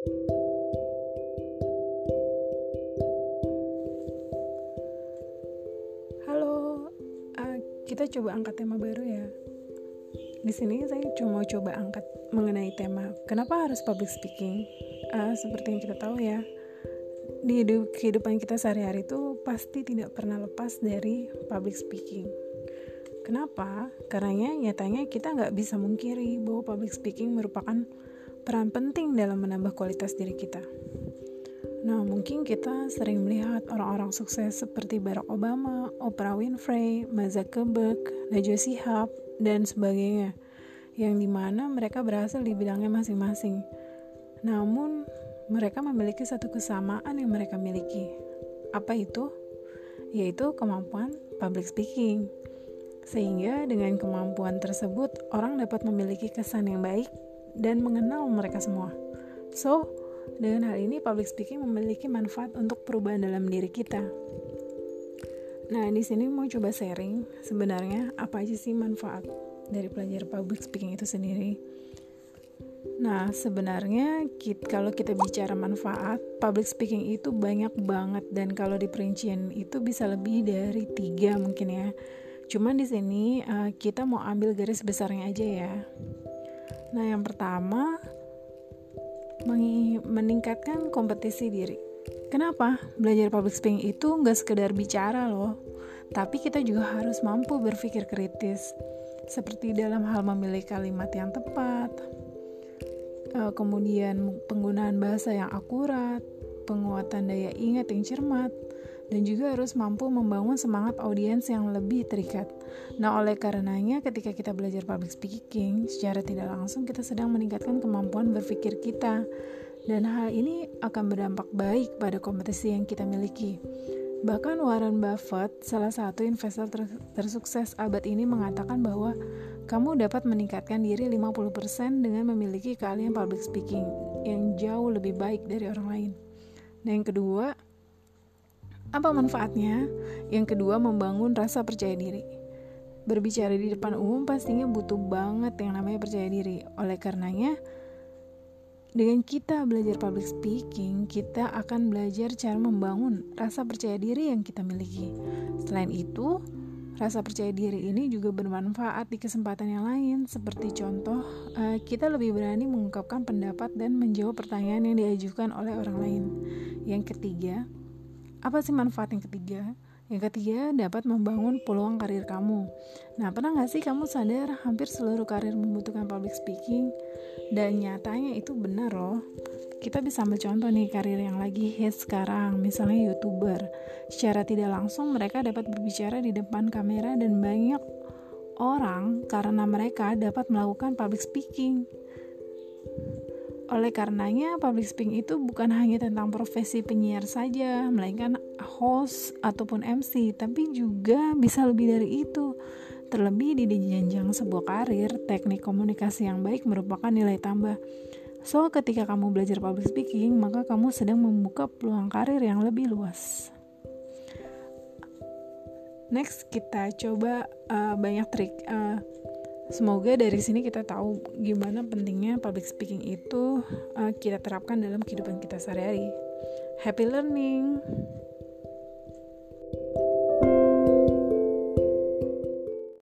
Halo, uh, kita coba angkat tema baru ya. Di sini saya cuma coba angkat mengenai tema kenapa harus public speaking. Uh, seperti yang kita tahu ya, di hidup, kehidupan kita sehari-hari itu pasti tidak pernah lepas dari public speaking. Kenapa? Karena nyatanya kita nggak bisa mungkiri bahwa public speaking merupakan peran penting dalam menambah kualitas diri kita. Nah, mungkin kita sering melihat orang-orang sukses seperti Barack Obama, Oprah Winfrey, Mark Zuckerberg, Najwa Shihab, dan sebagainya, yang di mana mereka berhasil di bidangnya masing-masing. Namun, mereka memiliki satu kesamaan yang mereka miliki. Apa itu? Yaitu kemampuan public speaking. Sehingga dengan kemampuan tersebut, orang dapat memiliki kesan yang baik dan mengenal mereka semua. So, dengan hal ini, public speaking memiliki manfaat untuk perubahan dalam diri kita. Nah, di sini mau coba sharing sebenarnya apa aja sih manfaat dari belajar public speaking itu sendiri. Nah, sebenarnya kita, kalau kita bicara manfaat, public speaking itu banyak banget dan kalau di perincian itu bisa lebih dari tiga mungkin ya. Cuman di sini uh, kita mau ambil garis besarnya aja ya. Nah, yang pertama meningkatkan kompetisi diri. Kenapa? Belajar public speaking itu nggak sekedar bicara loh, tapi kita juga harus mampu berpikir kritis, seperti dalam hal memilih kalimat yang tepat, eh, kemudian penggunaan bahasa yang akurat, penguatan daya ingat yang cermat, dan juga harus mampu membangun semangat audiens yang lebih terikat. Nah, oleh karenanya ketika kita belajar public speaking, secara tidak langsung kita sedang meningkatkan kemampuan berpikir kita. Dan hal ini akan berdampak baik pada kompetisi yang kita miliki. Bahkan Warren Buffett, salah satu investor ter tersukses abad ini mengatakan bahwa kamu dapat meningkatkan diri 50% dengan memiliki keahlian public speaking yang jauh lebih baik dari orang lain. Nah, yang kedua, apa manfaatnya? Yang kedua, membangun rasa percaya diri. Berbicara di depan umum pastinya butuh banget yang namanya percaya diri. Oleh karenanya, dengan kita belajar public speaking, kita akan belajar cara membangun rasa percaya diri yang kita miliki. Selain itu, rasa percaya diri ini juga bermanfaat di kesempatan yang lain, seperti contoh, eh, kita lebih berani mengungkapkan pendapat dan menjawab pertanyaan yang diajukan oleh orang lain. Yang ketiga, apa sih manfaat yang ketiga? Yang ketiga, dapat membangun peluang karir kamu. Nah, pernah nggak sih kamu sadar hampir seluruh karir membutuhkan public speaking? Dan nyatanya itu benar loh. Kita bisa ambil contoh nih karir yang lagi hits sekarang, misalnya YouTuber. Secara tidak langsung mereka dapat berbicara di depan kamera dan banyak orang karena mereka dapat melakukan public speaking. Oleh karenanya, public speaking itu bukan hanya tentang profesi penyiar saja, melainkan host ataupun MC, tapi juga bisa lebih dari itu. Terlebih di jenjang sebuah karir, teknik komunikasi yang baik merupakan nilai tambah. So, ketika kamu belajar public speaking, maka kamu sedang membuka peluang karir yang lebih luas. Next, kita coba uh, banyak trik. Uh, Semoga dari sini kita tahu gimana pentingnya public speaking itu uh, kita terapkan dalam kehidupan kita sehari-hari. Happy learning!